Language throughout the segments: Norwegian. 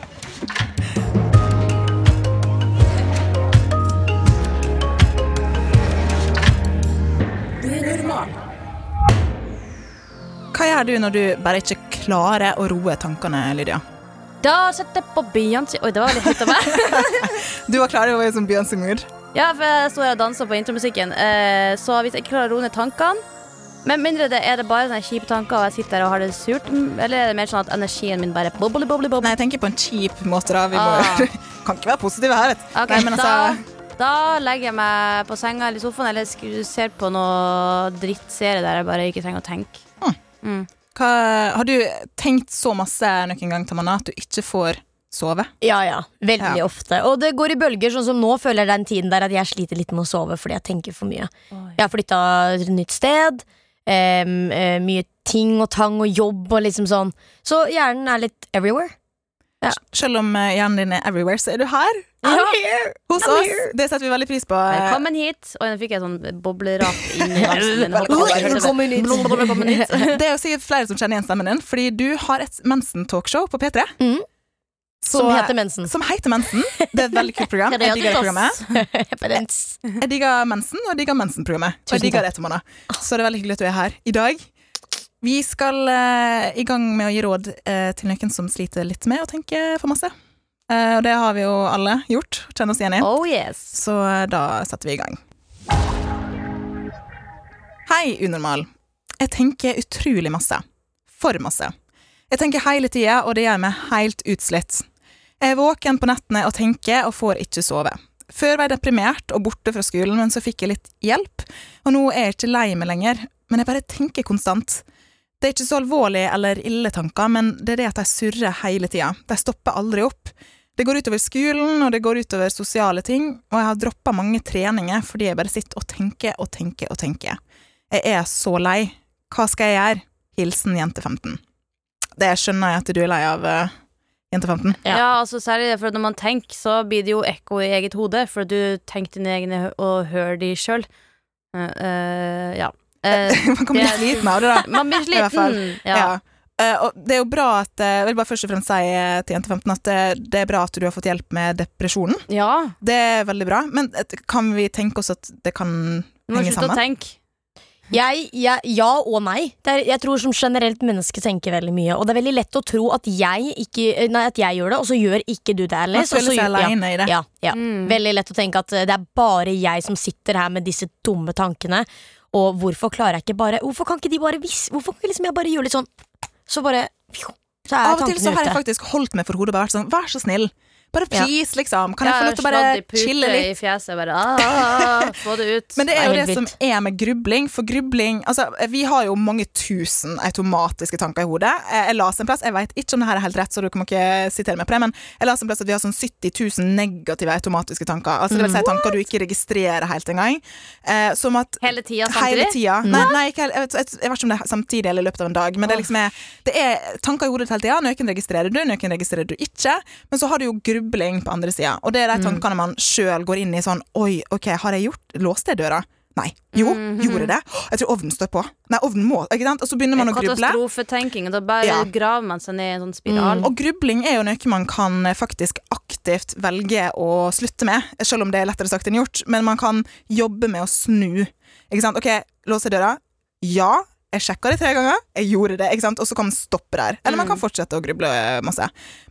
Hva gjør du når du bare ikke klarer å roe tankene, Lydia? Da setter jeg på Beyoncé Oi, det var litt høyt av meg. Du var klar over som Beyoncé-mood. Ja, for jeg står her og danser på intromusikken. Eh, så hvis jeg ikke klarer å roe ned tankene Med mindre det er det bare sånne kjipe tanker, og jeg sitter her og har det surt, eller er det mer sånn at energien min bare boble, boble, boble? Nei, jeg tenker på en kjip måte, da. Vi må, Ah. kan ikke være positive her. vet du. Okay, Nei, men altså, da, legger jeg meg på senga eller i sofaen eller ser på noe drittserie der jeg bare ikke trenger å tenke. Mm. hva, har du tenkt så masse noen gang Tamana, at du ikke får sove? Ja, ja. Veldig Ja. ofte. Og det går i bølger, sånn som nå føler jeg den tiden der at jeg sliter litt med å sove fordi jeg tenker for mye. Jeg har flytta til et nytt sted. Um, uh, mye ting og tang og jobb og liksom sånn. Så hjernen er litt everywhere. Selv om eh, hjernen din er everywhere, så er du her I'm here! hos I'm oss. here. Det setter vi veldig pris på. Velkommen hit. Og nå fikk jeg sånn boblerap inn i halsen det. Velkommen hit. Det er jo sikkert flere som kjenner igjen stemmen din, fordi du har et mensen-talkshow på P3. Mhm. Så- Som heter mensen. Som heter Mensen. Det er et veldig kult program. Jeg digger det programmet. Jeg digger mensen, og jeg digger Mensen-programmet. Og jeg digger det, Tamanna. Så det er veldig hyggelig at du er her i dag. Vi skal eh, i gang med å gi råd eh, til noen som sliter litt med å tenke for masse. Eh, og det har vi jo alle gjort. Kjenner oss igjen i. Oh yes. Så eh, da setter vi i gang. Hei, unormal. Jeg tenker utrolig masse. For masse. Jeg tenker hele tida, og det gjør meg helt utslitt. Jeg er våken på nettene og tenker, og får ikke sove. Før var jeg deprimert og borte fra skolen, men så fikk jeg litt hjelp, og nå er jeg ikke lei meg lenger, men jeg bare tenker konstant. Det er ikke så alvorlig eller ille tanker, men det er det at de surrer hele tida. De stopper aldri opp. Det går utover skolen, og det går utover sosiale ting, og jeg har droppa mange treninger fordi jeg bare sitter og tenker og tenker og tenker. Jeg er så lei. Hva skal jeg gjøre? Hilsen jente 15. Det skjønner jeg at du er lei av, uh, jente 15. Ja. Ja. altså Særlig det, for når man tenker, så blir det jo ekko i eget hode, for du tenker dine egne og hører de sjøl. ja. Eh, Man kan bli sliten av det, da. man blir I hvert fall. sliten. Ja. Ja. Eh, og det er jo bra at eh, Jeg vil bare først og fremst si til jente 15 at det, det er bra at du har fått hjelp med depresjonen. ja. Det er veldig bra, men kan vi tenke oss at det kan Du må henge slutte å sammen? tenke. Jeg, jeg, ja og nei. Det er, jeg tror som generelt menneske tenker veldig mye. Og det er veldig lett å tro at jeg, ikke, nei, at jeg gjør det, og så gjør ikke du det, Man Alice. føler seg gjør- ja. i det. Ja, ja. Mm. Veldig lett å tenke at det er bare jeg som sitter her med disse dumme tankene. Og hvorfor klarer jeg ikke bare Hvorfor kan ikke de bare vis, Hvorfor kan ikke liksom jeg bare gjøre litt sånn Så bare Så er Av og til så har jeg faktisk holdt meg for hodet og bare vært sånn Vær så snill. Bare please, liksom. Kan jeg, jeg få lov til å bare chille litt? i fjeset. Bare, ah, få det ut. Men det er jo Det er som er med grubling. For grubling Altså, vi har jo mange tusen automatiske tanker i hodet. Jeg leste en plass, jeg vet ikke om det her er helt rett, så du kan ikke sitere meg på det, men jeg las en plass at vi har sånn 70 000 negative automatiske tanker. Altså det vil si tanker du ikke registrerer helt engang. Eh, som at Hele tida Hele samtidig. tida. Nei, nei ikke, jeg, vet, jeg, vet ikke om det er samtidig eller i løpet av en dag, men det liksom er, det er tanker i hodet hele tida. Noen registrerer du, noen registrerer du ikke. Men så har du jo grubling på andre sida, og det er de tankene man sjøl går inn i sånn Oi, OK, har jeg gjort Låste jeg døra? Nei. Jo, gjorde det? Jeg tror ovnen står på. Nei, ovnen må Ikke sant? Og så begynner man å gruble. Katastrofetenking. og Da bare Ja. graver man seg ned i en sånn spiral. Og grubling er jo noe man kan eh, faktisk aktivt velge å slutte med, selv om det er lettere sagt enn gjort, men man kan jobbe med å snu. Ikke sant? OK, låser døra? Ja. Jeg sjekka det tre ganger, jeg gjorde det, ikke sant? og så kan man stoppe der. Eller man kan fortsette å gruble eh, masse.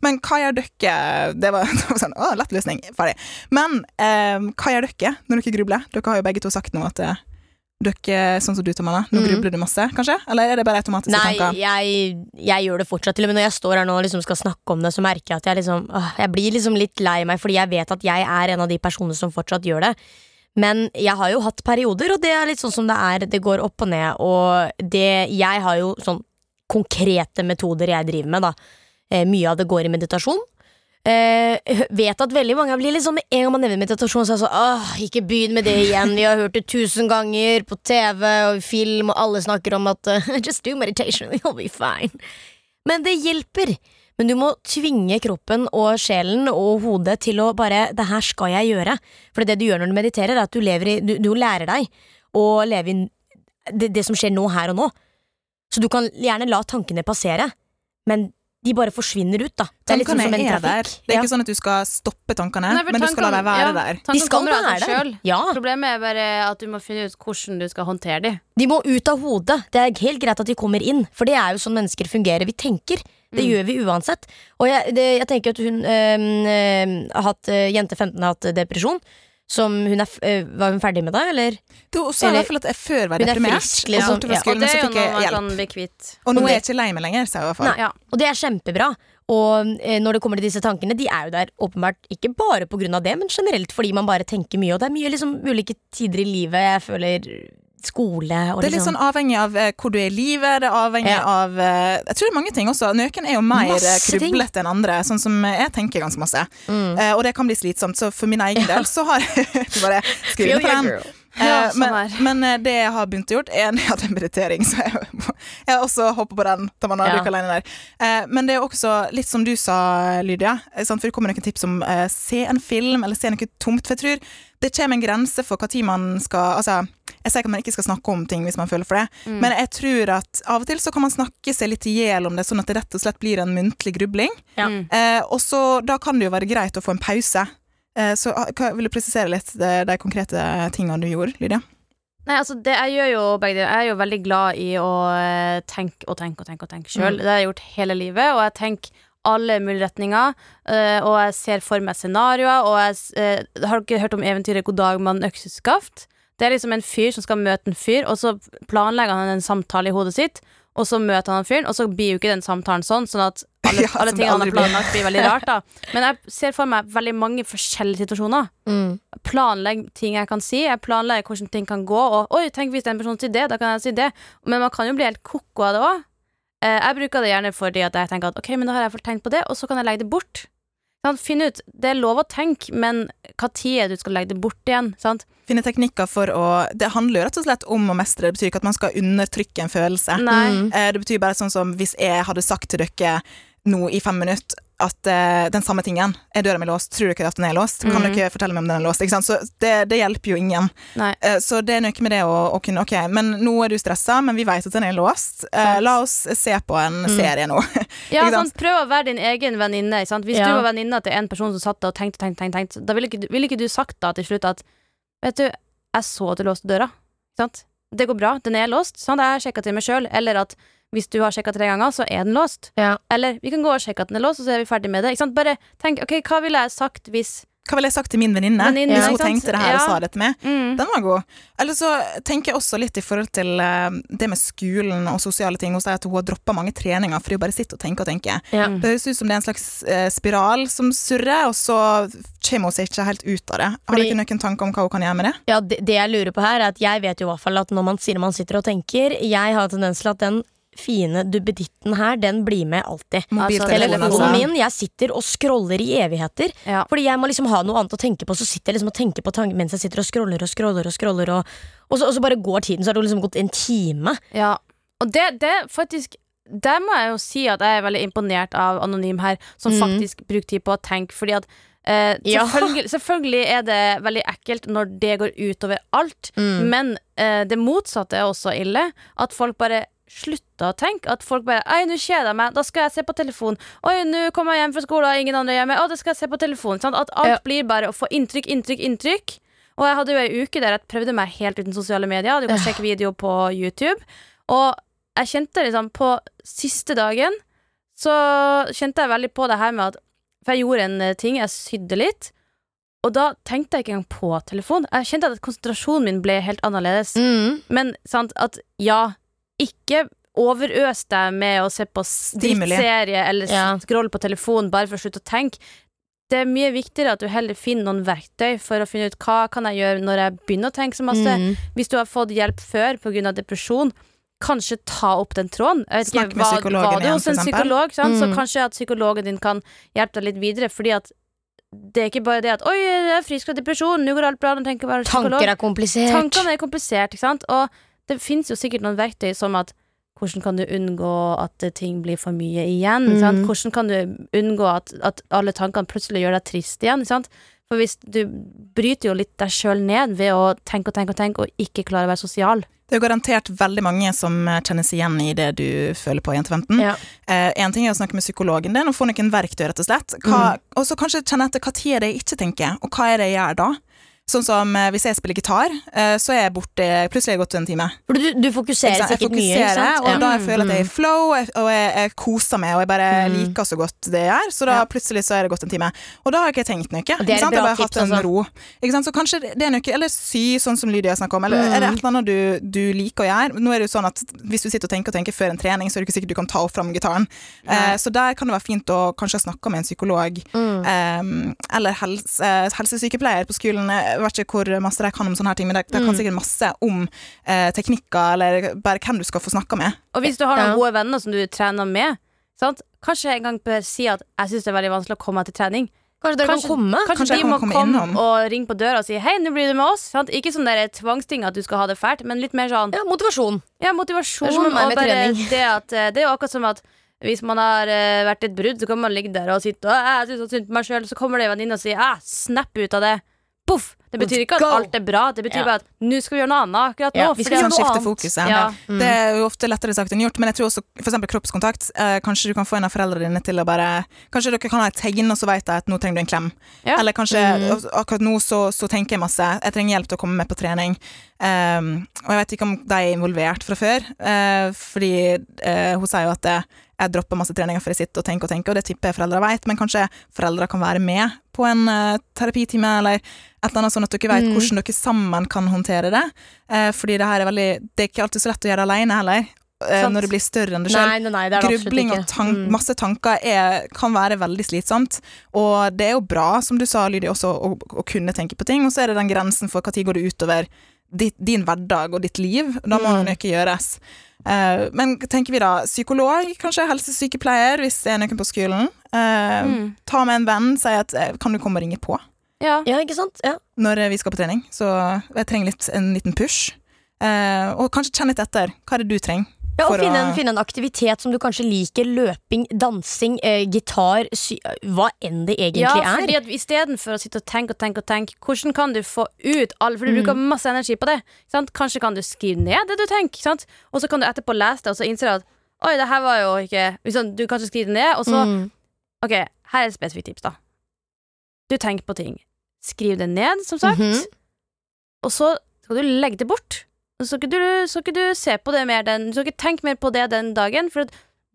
Men hva gjør dere Det var, det var sånn, å, lett løsning, ferdig. Men eh, hva gjør dere når dere grubler? Dere har jo begge to sagt nå at eh, dere, sånn som du, Tamanna, nå mm. grubler du masse, kanskje? Eller er det bare automatiske Nei, tanker? jeg, jeg gjør det fortsatt. Til og med når jeg står her nå og liksom skal snakke om det, så merker jeg at jeg liksom åh, Jeg blir liksom litt lei meg, fordi jeg vet at jeg er en av de personene som fortsatt gjør det. Men jeg har jo hatt perioder, og det er litt sånn som det er. Det går opp og ned. Og det, jeg har jo sånn konkrete metoder jeg driver med, da. Eh, mye av det går i meditasjon. Eh, vet at veldig mange blir med en gang man nevner meditasjon, så er det sånn Åh, ikke begynn med det igjen. Vi har hørt det tusen ganger på TV og film, og alle snakker om at Just do meditation, you'll be fine. Men det hjelper. Men du må tvinge kroppen og sjelen og hodet til å bare Det her skal jeg gjøre. For det du gjør når du mediterer, er at du, lever i, du, du lærer deg å leve i det, det som skjer nå, her og nå. Så du kan gjerne la tankene passere, men de bare forsvinner ut, da. Det er litt sånn Tankene som en er der. Det er Ja. ikke sånn at du skal stoppe tankene, Nei, men du skal la dem være ja, der. De skal være der. Ja. Problemet er bare at du må finne ut hvordan du skal håndtere dem. De må ut av hodet. Det er helt greit at de kommer inn, for det er jo sånn mennesker fungerer. Vi tenker. Det Mm. gjør vi uansett. Og jeg, det, jeg tenker at hun øh, har hatt øh, Jente 15 har hatt depresjon. Som hun er, øh, var hun ferdig med da, eller? Du sa i Eller- hvert fall at jeg før var Hun er deprimert, frisk, liksom. og, Ja. Og det er jo noe man kan bli kvitt. Og nå er jeg ikke lei meg lenger, sa jeg i hvert fall. Nei. Ja. Og det er kjempebra. Og eh, når det kommer til disse tankene, de er jo der åpenbart ikke bare av det, men generelt fordi man bare tenker mye. Og det er mye liksom ulike tider i livet. Jeg føler skole og Det er litt liksom sånn avhengig av eh, hvor du er i livet, det er avhengig Ja. av eh, Jeg tror det er mange ting også. Nøken er jo mer eh, Masse ting. krublete enn andre, sånn som eh, jeg tenker ganske masse. Mm. Eh, og det kan bli slitsomt, så for min egen del så har jeg Du bare skriv under på den. Ja, Eh, sånn men, men eh, det jeg har begynt å gjøre, er jeg hadde er meditering, så jeg, jeg har også hopper på den. Da man har Ja. alene der. Eh, men det er også litt som du sa, Lydia, eh, sant? for det kommer noen tips om eh, se en film eller se noe tomt. For jeg tror det kommer en grense for hva tid man skal Altså, jeg sier ikke at man ikke skal snakke om ting hvis man føler for det, Mm. men jeg tror at av og til så kan man snakke seg litt i hjel om det, sånn at det rett og slett blir en muntlig grubling. Ja. Mm. Eh, og så da kan det jo være greit å få en pause. Eh, så ah, hva, vil du presisere litt de, de konkrete tingene du gjorde, Lydia? Nei, altså det, Jeg gjør jo begge deler. Jeg er jo veldig glad i å eh, tenke og tenke og tenke og tenke sjøl. Mm. Det har jeg gjort hele livet, og jeg tenker alle mulige retninger. eh, og jeg ser for meg scenarioer, og jeg eh, Har ikke hørt om eventyret 'God dag, mann økseskaft'? Det er liksom en fyr som skal møte en fyr, og så planlegger han en samtale i hodet sitt, og så møter han fyren, og så blir jo ikke den samtalen sånn, sånn at alle, Ja, alle tingene han har planlagt, blir veldig rart, da. Men jeg ser for meg veldig mange forskjellige situasjoner Mm. planlegge ting jeg kan si. Jeg planlegger hvordan ting kan gå. Og oi, tenk hvis den personen sier det, da kan jeg si det. Men man kan jo bli helt koko av det òg. Eh, jeg bruker det gjerne fordi at jeg tenker at ok, men da har jeg fått tenkt på det, og så kan jeg legge det bort. Sant? Finn ut, Det er lov å tenke, men hva tid er det du skal legge det bort igjen? Sant? Finne teknikker for å Det handler jo rett og slett om å mestre. Det betyr ikke at man skal undertrykke en følelse. Nei. Mm. Eh, det betyr bare sånn som hvis jeg hadde sagt til dere nå i fem minutter at uh, den samme tingen er døra mi låst, tror dere at den er låst? Kan du dere fortelle meg om den er låst? Ikke sant? Så det, det hjelper jo ingen. Nei. Eh, Så det er noe med det å, å kunne Ok, men nå er du stressa, men vi vet at den er låst. Uh, la oss se på en Mm. serie nå. Ja, Ikke sant? sant? Prøv å være din egen venninne. Hvis Ja. du var venninna til en person som satt der og tenkte, tenkte, tenkte, tenkte da ville ikke, du- ikke du sagt da til slutt at Vet du, jeg så at du låste døra. Sant? Det går bra, den er låst. Sant? Jeg sjekka til meg sjøl. Eller at hvis du har sjekka tre ganger, så er den låst. Ja. Eller vi kan gå og sjekke at den er låst, og så er vi ferdig med det. Ikke sant? Bare tenk, ok, hva ville jeg sagt hvis Hva ville jeg sagt til min venninne hvis ikke hun tenkte det her og sa det til meg? mm. Den var god. Eller så tenker jeg også litt i forhold til eh, det med skolen og sosiale ting. Hun sier at hun har droppa mange treninger fordi hun bare sitter og tenker og tenker. Ja. Det høres ut som det er en slags eh, spiral som surrer, og så kommer hun seg ikke helt ut av det. Har Fordi- dere noen tanker om hva hun kan gjøre med det? Ja, det, det jeg lurer på her er at Jeg vet jo i hvert fall at når man sier man sitter og tenker Jeg har tendens til at den fine duppeditten her Den blir med alltid Mobiltelefonen, telefonen altså. min, jeg sitter og scroller i evigheter Ja. Fordi jeg må liksom ha noe annet å tenke på Så sitter jeg liksom og tenker på tanken Mens jeg sitter og scroller og scroller og scroller Og, og, så, og så bare går tiden Så har det liksom gått en time Ja, og det, det faktisk Der må jeg jo si at jeg er veldig imponert av Anonym her, som mm. faktisk bruker tid på å tenke. Fordi at eh, Ja. selvfølgelig, selvfølgelig er det veldig ekkelt når det går utover alt, Mm. men eh, det motsatte er også ille. At folk bare slutter å tenke. At folk bare Oi, nå kjeder jeg meg, da skal jeg se på telefon. Oi, nå kommer jeg hjem fra skolen, ingen andre er hjemme. Å, da skal jeg se på telefon. Sånn, At alt Ja. blir bare å få inntrykk, inntrykk, inntrykk. Og jeg hadde jo ei uke der jeg prøvde meg helt uten sosiale medier. Du kan sjekke video på YouTube. Og jeg kjente liksom på siste dagen Så kjente jeg veldig på det her med at For jeg gjorde en eh, ting, jeg sydde litt. Og da tenkte jeg ikke engang på telefon. Jeg kjente at konsentrasjonen min ble helt annerledes. Mm. Men sant, at ja, ikke overøs deg med å se på drittserie eller Ja. scroll på telefon bare for å slutte å tenke. Det er mye viktigere at du heller finner noen verktøy for å finne ut hva kan jeg gjøre når jeg begynner å tenke så masse. Mm. Hvis du har fått hjelp før pga. depresjon, kanskje ta opp den tråden. Snakk med var- psykologen var du hos en psykolog, sant? Så Mm. kanskje at psykologen din kan hjelpe deg litt videre. Fordi at det er ikke bare det at 'oi, jeg er frisk fra depresjon, nå går alt bra'. Tanker er komplisert Tankene er komplisert, ikke sant? Og det finnes jo sikkert noen verktøy som at hvordan kan du unngå at ting blir for mye igjen? Mm. Hvordan kan du unngå at, at alle tankene plutselig gjør deg trist igjen? For hvis du bryter jo litt deg sjøl ned ved å tenke og tenke og tenke, og ikke klare å være sosial. Det er garantert veldig mange som kjennes igjen i det du føler på, Jente15. Ja. Eh, en ting er å snakke med psykologen din og få noen verktøy, rett og slett. Hva, Mm. Og så kanskje kjenne etter hva tid er det jeg ikke tenker, og hva er det jeg gjør da? Sånn som eh, hvis jeg spiller gitar, eh, så er jeg borte Plutselig har jeg gått en time. For du, du fokuserer sikkert mye. Ikke sant? og da jeg Mm, føler at jeg er i flow, og jeg- jeg, koser meg, og jeg bare Mm. liker så godt det jeg gjør, så da Ja. plutselig så er det gått en time. Og da har jeg ikke tenkt noe. Og det er et bra tips, altså. Så kanskje det er noe, eller sy, sånn som Lydia snakker om, eller Mm. er det et eller annet du, du liker å gjøre? Nå er det jo sånn at hvis du sitter og tenker og tenker før en trening, så er det ikke sikkert du kan ta opp fram gitaren. Eh, så der kan det være fint å kanskje snakke med en psykolog, Mm. eh, eller helse, helsesykepleier på skolen. Jeg vet ikke hvor masse de kan om sånne her ting, men de, de kan Mm. sikkert masse om eh, teknikker, eller bare hvem du skal få snakka med. Og hvis du har noen Ja. gode venner som du trener med, sant? kanskje en gang bør si at jeg syns det er veldig vanskelig å komme til trening. Kanskje dere Kanskje- kan komme? Kanskje, Kanskje de kan må komme komme og ringe på døra og si 'hei, nå blir du med oss'. Sant? Ikke sånn tvangsting at du skal ha det fælt, men litt mer sånn Ja, motivasjon. ja, Det motivasjon. er meg og bare det, at, eh, det er jo akkurat som at hvis man har uh, vært i et brudd, så kan man ligge der og sitte og jeg synes synd på meg sjøl, Så kommer det en venninne og sier ah, 'snap ut av det'. Poff! Det betyr ikke at alt er bra, det betyr Ja. bare at nå skal vi gjøre noe annet akkurat nå. Ja, vi skal gjøre Sånn noe skifte annet. fokuset. Ja. Mm. Det er jo ofte lettere sagt enn gjort, men jeg tror også eksempel kroppskontakt. Eh, kanskje du kan få en av foreldrene dine til å bare Kanskje dere kan ha et tegn, og så vet jeg at nå trenger du en klem. Ja. Eller kanskje Mm. akkurat nå så, så tenker jeg masse. Jeg trenger hjelp til å komme med på trening. Um, og jeg vet ikke om de er involvert fra før, uh, fordi uh, hun sier jo at jeg, jeg dropper masse treninger for jeg sitter og tenker og tenker, og det tipper jeg foreldre vet, men kanskje foreldre kan være med på en uh, terapitime, eller et eller annet sånn at dere vet Mm. hvordan dere sammen kan håndtere det. Eh, fordi det her er veldig Det er ikke alltid så lett å gjøre alene heller, eh, når det blir større enn det sjøl. Det det Grubling ikke. og tank, Mm. masse tanker er, kan være veldig slitsomt. Og det er jo bra, som du sa, Lydia, også å, å kunne tenke på ting. Og så er det den grensen for når går det utover ditt, din hverdag og ditt liv. Da må Mm. noe gjøres. Eh, men tenker vi da psykolog, kanskje helsesykepleier, hvis det er noen på skolen. Eh, Mm. Ta med en venn, si at eh, kan du komme og ringe på Ja. Ja, ikke sant? Ja. når eh, vi skal på trening. Så jeg trenger litt, en liten push. Eh, og kanskje kjenne litt etter. Hva er det du trenger? Ja, og finne, en, finne en aktivitet som du kanskje liker. Løping, dansing, eh, gitar, sy hva enn det egentlig Ja, er. fordi at istedenfor å sitte og tenke og tenke og tenke, hvordan kan du få ut alle For du Mm. bruker masse energi på det. Sant? Kanskje kan du skrive ned det du tenker, sant? og så kan du etterpå lese det, og så innse at oi, det her var jo ikke sånn, Du kanskje skriver det ned, og så Mm. Ok, her er et spesifikt tips, da. Du tenker på ting. Skriv det ned, som sagt, Mhm. og så skal du legge det bort. Og Så skal du, så skal du se på det mer den Du skal ikke tenke mer på det den dagen, for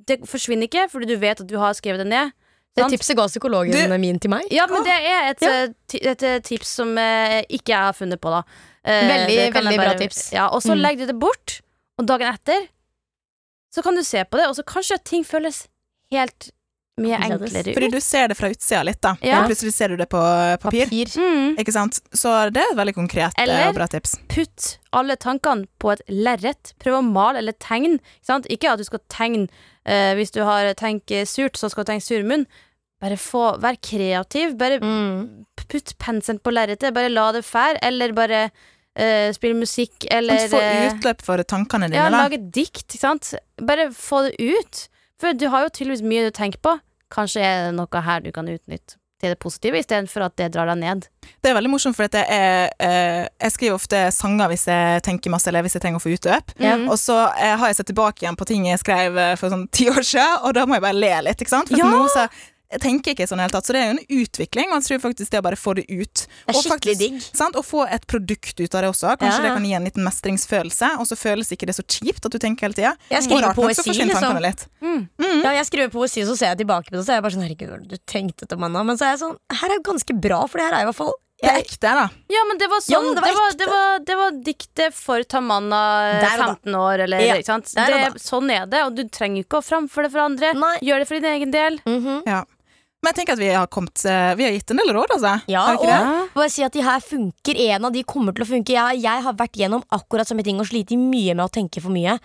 det forsvinner ikke, fordi du vet at du har skrevet det ned. Det sant? tipset ga psykologen Du- min til meg. Ja, men det er et, Ja. et, et, eh, tips som eh, ikke jeg har funnet på, da. Eh, Veldig, veldig bare, bra tips. Ja, og så Mm. legger du det bort, og dagen etter så kan du se på det, og så kanskje ting føles helt mye enklere Fordi ut. du ser det fra utsida litt, da. Ja. Og plutselig ser du det på papir. papir. Mm. Ikke sant? Så det er et veldig konkret eh, Eller- og bra tips. Eller Putt alle tankene på et lerret. Prøv å male eller tegne. Ikke, sant? ikke at du skal tegne eh, Hvis du har tenkt surt, så skal du tenke sur munn. Bare få, vær kreativ. Bare Mm. putt penselen på lerretet. Bare la det fære. Eller bare Uh, spille musikk, eller få eh, utløp for tankene dine. Ja, lage dikt, ikke sant? Bare få det ut. For du har jo tydeligvis mye du tenker på. Kanskje er det noe her du kan utnytte til det positive, istedenfor at det drar deg ned. Det er veldig morsomt, for jeg, er, eh, jeg skriver ofte sanger hvis jeg tenker masse, eller hvis jeg trenger å få utløp. Mm. Og så eh, har jeg sett tilbake igjen på ting jeg skrev eh, for sånn ti år siden, og da må jeg bare le litt. ikke sant? For Ja! nå så jeg tenker ikke sånn i det hele tatt, så det er jo en utvikling, og jeg tror faktisk det å bare få det ut. Det er Og skikkelig faktisk- digg. Sant? Og få et produkt ut av det også. Kanskje Ja. det kan gi en liten mestringsfølelse, og så føles ikke det så kjipt at du tenker hele tida. Jeg skriver rart poesi, liksom. Mm. Mm. Ja, jeg skriver poesi, og så ser jeg tilbake på det, så er jeg bare sånn Herregud, det du tenkte det, manna? Men så er jeg sånn Her er jo ganske bra, for det her er i hvert fall Det er ekte, da. Ja, men det var sånn ja, det det, var det, var, det var diktet for Tamanna Der og da. 15 år, eller Ja, ikke sant? Det, sånn er det, og du trenger ikke å framføre det for andre. Nei. Gjør det for din egen del. Mhm. Men jeg tenker at vi har kommet eh, Vi har gitt en del råd, altså. Ja, og bare si at de her funker. En av de kommer til å funke. Jeg, jeg har vært gjennom akkurat samme ting og slitt mye med å tenke for mye.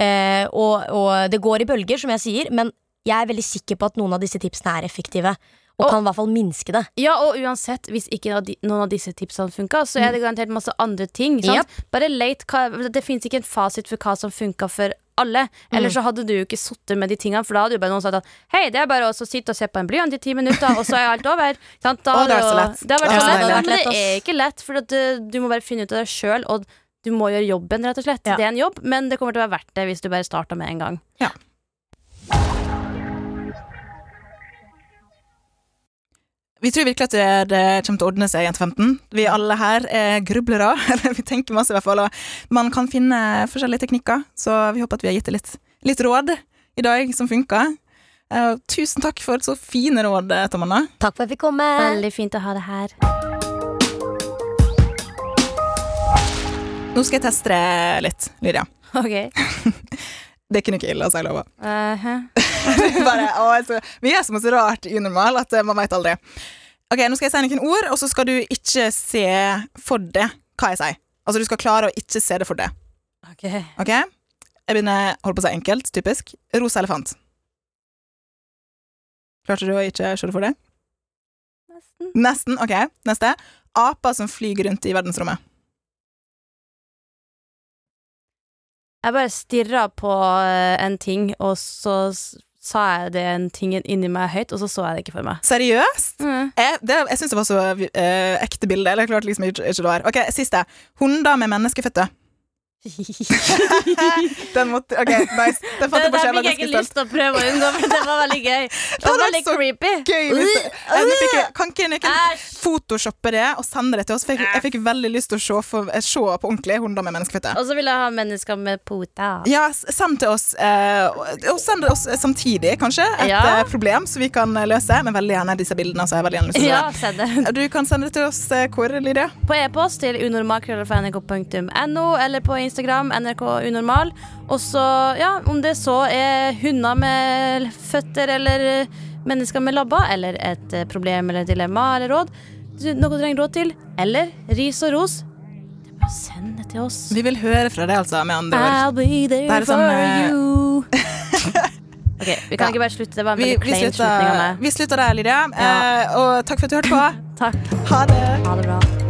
Eh, og, og det går i bølger, som jeg sier, men jeg er veldig sikker på at noen av disse tipsene er effektive. Og, Og- kan i hvert fall minske det. Ja, og uansett, hvis ikke noen av disse tipsene funka, så er det garantert masse andre ting. Japp. Bare leit Det fins ikke en fasit for hva som funka for alle. Eller så hadde du jo ikke sittet med de tingene, for da hadde jo bare noen sagt at hei, det er bare å sitte og se på en blyant i ti minutter, og så er alt over. Da Å, det er lett. Det har vært så lett, er men det er ikke lett, for at uh, du må bare finne ut av det sjøl, og du må gjøre jobben, rett og slett. Ja. Det er en jobb, men det kommer til å være verdt det hvis du bare starter med en gang. Vi tror virkelig at det, kommer til å ordne seg, Jente 15. Vi alle her er grublere, eller vi tenker masse i hvert fall. Og man kan finne forskjellige teknikker, så vi håper at vi har gitt deg litt, litt råd i dag som funker. Eh, tusen takk for så fine råd, Tom Anna. Takk for at jeg fikk komme. Veldig fint å ha det her. Nå skal jeg teste det litt, Lydia. Ok. Det er ikke noe ille, altså, jeg lover. Uh-huh. Bare, å, altså, vi er så masse rart unormal at eh, man veit aldri. Ok, Nå skal jeg si noen ord, og så skal du ikke se for deg hva jeg sier. Altså, Du skal klare å ikke se det for deg. Ok. Ok? Jeg begynner holdt på å si enkelt, typisk. Rosa elefant. Klarte du å ikke se det for deg? Nesten. Nesten. Ok, neste. Aper som flyr rundt i verdensrommet. Jeg bare stirra på eh, en ting, og så sa jeg den tingen inni meg høyt, og så så jeg det ikke for meg. Seriøst? Mm. Jeg, det, jeg syns det var så uh, ekte bilde. Eller jeg klarte liksom ikke, ikke det var. Ok, Siste. Hunder med menneskeføtter. Den måtte Ok, nice. Den fant jeg på der Den fikk jeg ikke lyst til å prøve å unngå, men det var veldig gøy. Det var veldig creepy. Gøy eh, fikk Kan ikke dere photoshoppe det og sende det til oss? For jeg, jeg fikk veldig lyst til å se, for, eh, se på ordentlig hunder med menneskeføtter. Og så vil jeg ha mennesker med pota. Ja, send til oss, eh, og- send oss samtidig, kanskje, et Ja. eh, problem som vi kan eh, løse. Men veldig gjerne disse bildene. Så jeg veldig gjerne lyst til Ja, send det. Du kan sende det til oss eh, hvor, Lydia? På e-post til unormal.nrk.no eller på Instagram nrk unormal. Og så, ja, om det så er hunder med føtter eller mennesker med labber, eller et eh, problem eller dilemma eller råd, noe du trenger råd til, eller ris og ros, sende det til oss. Vi vil høre fra deg, altså, med andre ord. I'll be there Det er for sånn, eh, you. Ok, Vi kan Ja. ikke bare slutte. Det var en Vi, veldig klein slutning av meg. vi slutter der, Lydia. Ja. Eh, og takk for at du hørte på. Takk. Ha det. Ha det bra.